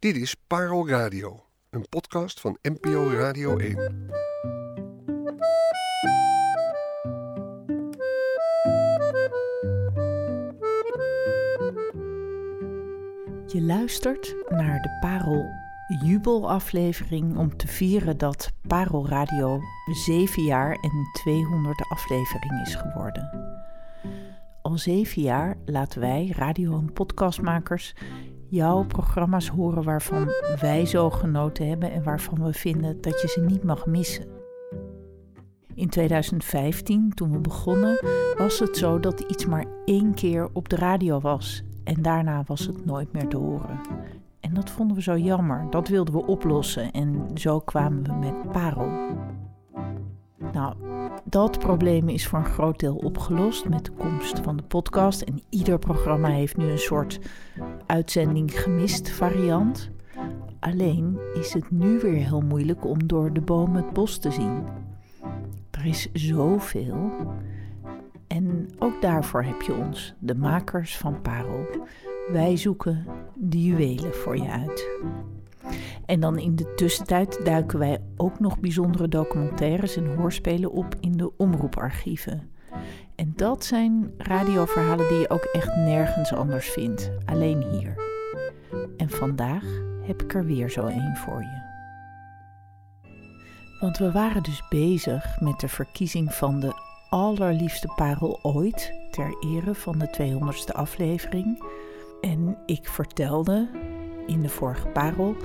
Dit is Parel Radio, een podcast van NPO Radio 1. Je luistert naar de Parel jubelaflevering om te vieren dat Parel Radio 7 jaar en 200 aflevering is geworden. Al zeven jaar laten wij, radio- en podcastmakers, jouw programma's horen waarvan wij zo genoten hebben en waarvan we vinden dat je ze niet mag missen. In 2015, toen we begonnen, was het zo dat iets maar één keer op de radio was en daarna was het nooit meer te horen. En dat vonden we zo jammer, dat wilden we oplossen en zo kwamen we met Parel. Nou, dat probleem is voor een groot deel opgelost met de komst van de podcast. En ieder programma heeft nu een soort uitzending gemist variant. Alleen is het nu weer heel moeilijk om door de bomen het bos te zien. Er is zoveel. En ook daarvoor heb je ons, de makers van Parel. Wij zoeken de juwelen voor je uit. En dan in de tussentijd duiken wij ook nog bijzondere documentaires en hoorspelen op in de omroeparchieven. En dat zijn radioverhalen die je ook echt nergens anders vindt, alleen hier. En vandaag heb ik er weer zo één voor je. Want we waren dus bezig met de verkiezing van de allerliefste parel ooit, ter ere van de 200ste aflevering. En ik vertelde in de vorige parel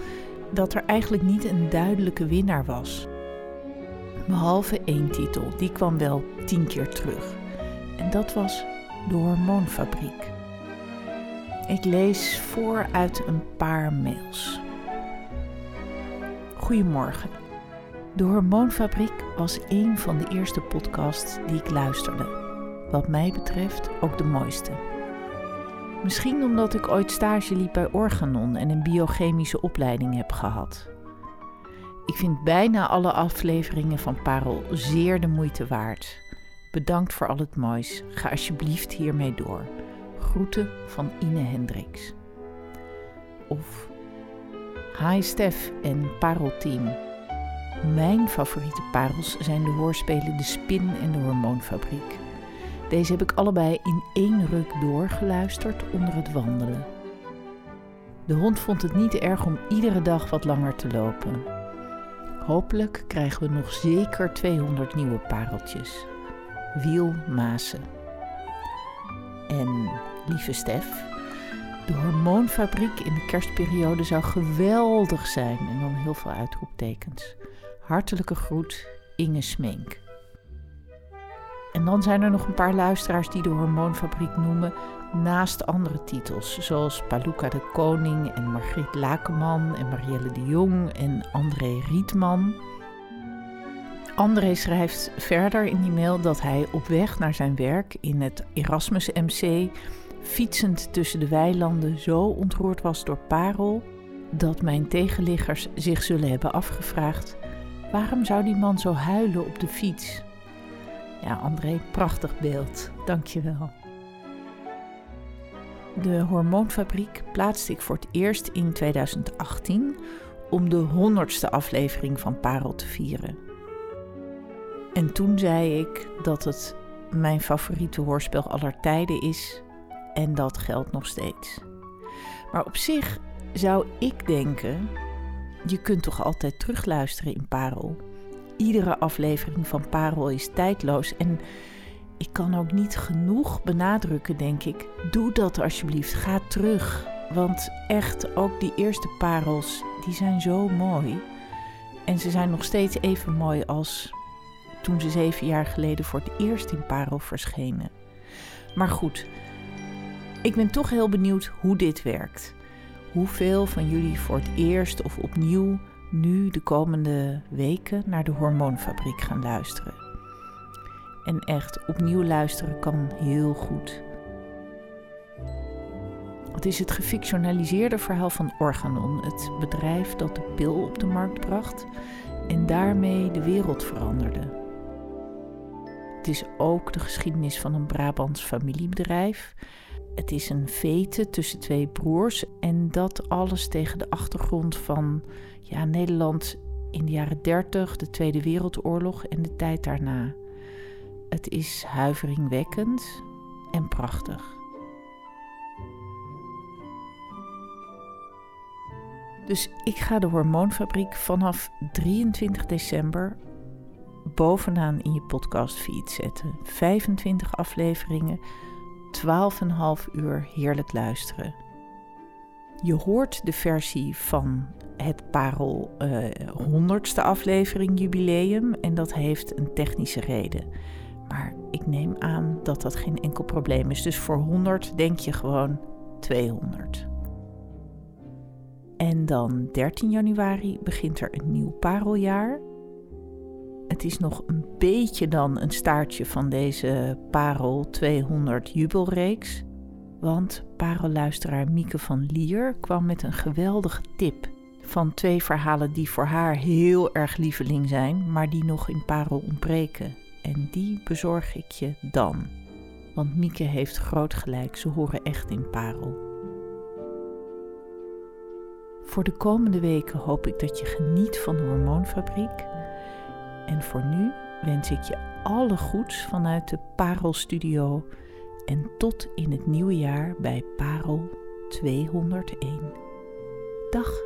dat er eigenlijk niet een duidelijke winnaar was. Behalve één titel, die kwam wel tien keer terug. En dat was De Hormoonfabriek. Ik lees voor uit een paar mails. Goedemorgen. De Hormoonfabriek was een van de eerste podcasts die ik luisterde. Wat mij betreft ook de mooiste. Misschien omdat ik ooit stage liep bij Organon en een biochemische opleiding heb gehad. Ik vind bijna alle afleveringen van Parel zeer de moeite waard. Bedankt voor al het moois. Ga alsjeblieft hiermee door. Groeten van Ine Hendricks. Of Hi Stef en Parel Team. Mijn favoriete parels zijn de hoorspelen De Spin en de Hormoonfabriek. Deze heb ik allebei in één ruk doorgeluisterd onder het wandelen. De hond vond het niet erg om iedere dag wat langer te lopen. Hopelijk krijgen we nog zeker 200 nieuwe pareltjes. Wiel Maasen. En lieve Stef, de hormoonfabriek in de kerstperiode zou geweldig zijn en dan heel veel uitroeptekens. Hartelijke groet, Inge Smink. Dan zijn er nog een paar luisteraars die de Hormoonfabriek noemen, naast andere titels, zoals Paluca de Koning en Margriet Lakenman en Marielle de Jong en André Rietman. André schrijft verder in die mail dat hij op weg naar zijn werk in het Erasmus MC, fietsend tussen de weilanden, zo ontroerd was door Parel dat mijn tegenliggers zich zullen hebben afgevraagd: waarom zou die man zo huilen op de fiets? Ja, André, prachtig beeld. Dank je wel. De Hormoonfabriek plaatste ik voor het eerst in 2018 om de honderdste aflevering van Parel te vieren. En toen zei ik dat het mijn favoriete hoorspel aller tijden is en dat geldt nog steeds. Maar op zich zou ik denken, je kunt toch altijd terugluisteren in Parel. Iedere aflevering van Parel is tijdloos en ik kan ook niet genoeg benadrukken, denk ik. Doe dat alsjeblieft. Ga terug. Want echt, ook die eerste parels, die zijn zo mooi. En ze zijn nog steeds even mooi als toen ze zeven jaar geleden voor het eerst in Parel verschenen. Maar goed, ik ben toch heel benieuwd hoe dit werkt. Hoeveel van jullie voor het eerst of opnieuw nu de komende weken naar de Hormoonfabriek gaan luisteren. En echt, opnieuw luisteren kan heel goed. Het is het gefictionaliseerde verhaal van Organon, het bedrijf dat de pil op de markt bracht en daarmee de wereld veranderde. Het is ook de geschiedenis van een Brabants familiebedrijf Het is een vete tussen twee broers en dat alles tegen de achtergrond van ja, Nederland in de jaren 30, de Tweede Wereldoorlog en de tijd daarna. Het is huiveringwekkend en prachtig. Dus ik ga de Hormoonfabriek vanaf 23 december bovenaan in je podcastfeed zetten. 25 afleveringen, 12,5 uur heerlijk luisteren. Je hoort de versie van het Parel uh, eh, 100ste aflevering jubileum en dat heeft een technische reden. Maar ik neem aan dat dat geen enkel probleem is. Dus voor 100 denk je gewoon 200. En dan 13 januari begint er een nieuw pareljaar. Is nog een beetje dan een staartje van deze Parel 200 jubelreeks. Want parelluisteraar Mieke van Lier kwam met een geweldige tip van twee verhalen die voor haar heel erg lieveling zijn, maar die nog in Parel ontbreken. En die bezorg ik je dan. Want Mieke heeft groot gelijk, ze horen echt in Parel. Voor de komende weken hoop ik dat je geniet van de Hormoonfabriek. En voor nu wens ik je alle goeds vanuit de Parel Studio en tot in het nieuwe jaar bij Parel 201. Dag!